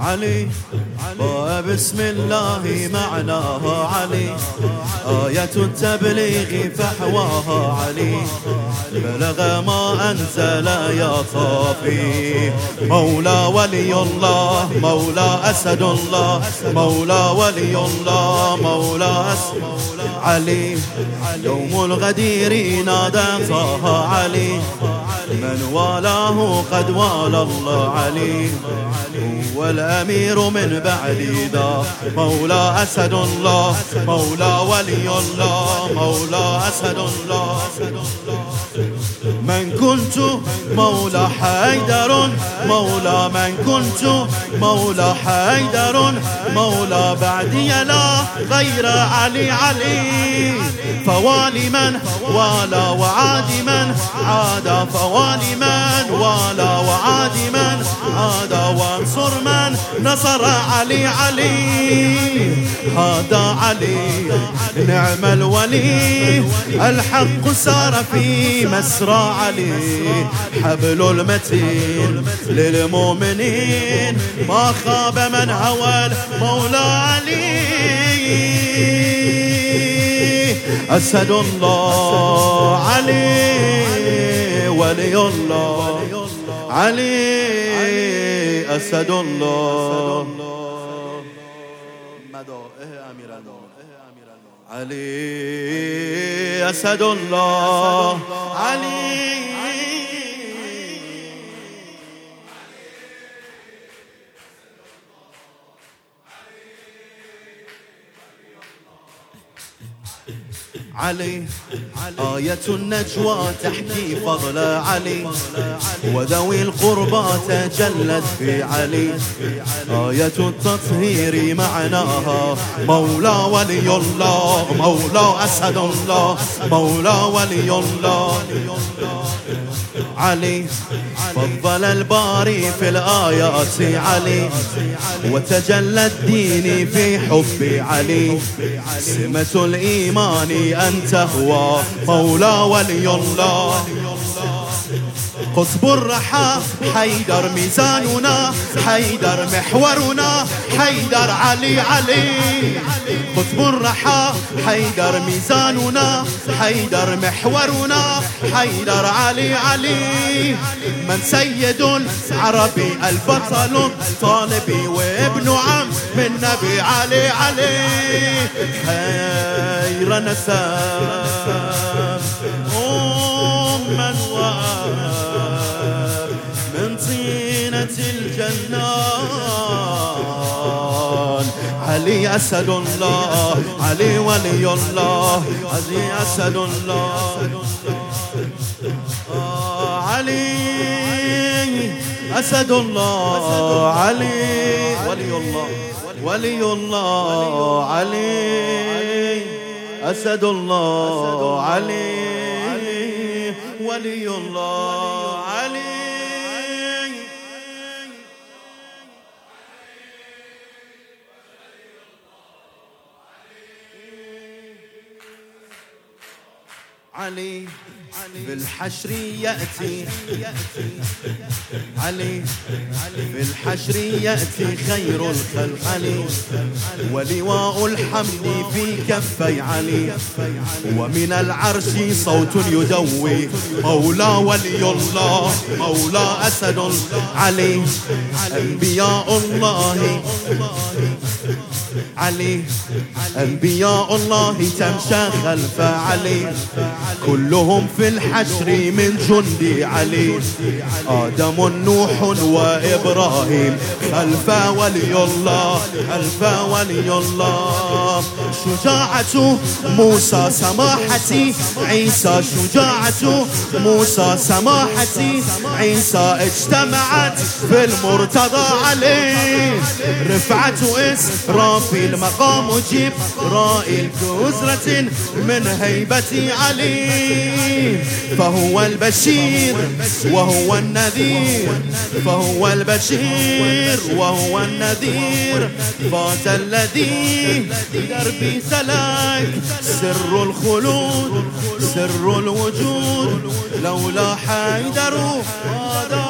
علي بسم الله معناها علي. آية التبليغ فحواها علي. بلغ ما أنزل يا صافي. مولى ولي الله مولى أسد الله. مولى ولي الله مولى أسد علي. يوم الغدير نادى صاها علي. من والاه قد والى الله علي. هو الأمير من بعد ذا. مولى أسد الله مولى ولي الله مولى أسد الله. من كنت مولى حيدر مولى من كنت مولى حيدر مولى بعدي لا غير علي علي. فوالي من والى وعاد من فوالي من والى وعاد من عاد وانصر من نصر علي علي. هذا علي نعم الولي. الحق سار في مسرى علي. حبل المتين للمؤمنين. ما خاب من هوى المولى علي. أسد الله. الله علي أسد الله علي أسد الله علي علي آية النجوى تحكي فضل علي. وذوي القربى تجلت في علي. آية التطهير معناها مولى ولي الله مولى أسد الله مولى ولي الله. علي فضل الباري في الآيات علي وتجلى الدين في حب علي. سمة الإيمان أن تهوى مولى ولي الله. قطب الرحى حيدر ميزاننا حيدر محورنا حيدر علي علي. قطب الرحى حيدر ميزاننا حيدر محورنا حيدر علي علي. من سيد عربي البطل الطالبي وابن عم من نبي علي علي. خير نسب أما من الجنان. علي أسد الله. علي ولي الله. علي أسد الله. علي أسد الله. علي ولي الله. ولي الله. علي أسد الله. علي ولي الله. علي بالحشر يأتي. علي بالحشر يأتي خير الخلق. علي ولواء الحمد في كفي علي. ومن العرش صوت يدوي مولى ولي الله مولى أسد علي أنبياء الله. علي. أنبياء الله تمشى خلف علي. كلهم في الحشر من جندي علي. آدم نوح وإبراهيم. خلف ولي الله خلف ولي الله. شجاعة موسى سماحتي عيسى. شجاعة موسى سماحتي عيسى. اجتمعت في المرتضى علي. رفعة إسرام في المقام جبرائيل كسرة من هيبة علي. فهو البشير وهو النذير. فهو البشير وهو النذير. فات الذي دربي سلاك. سر الخلود سر الوجود. لولا حيدر ودار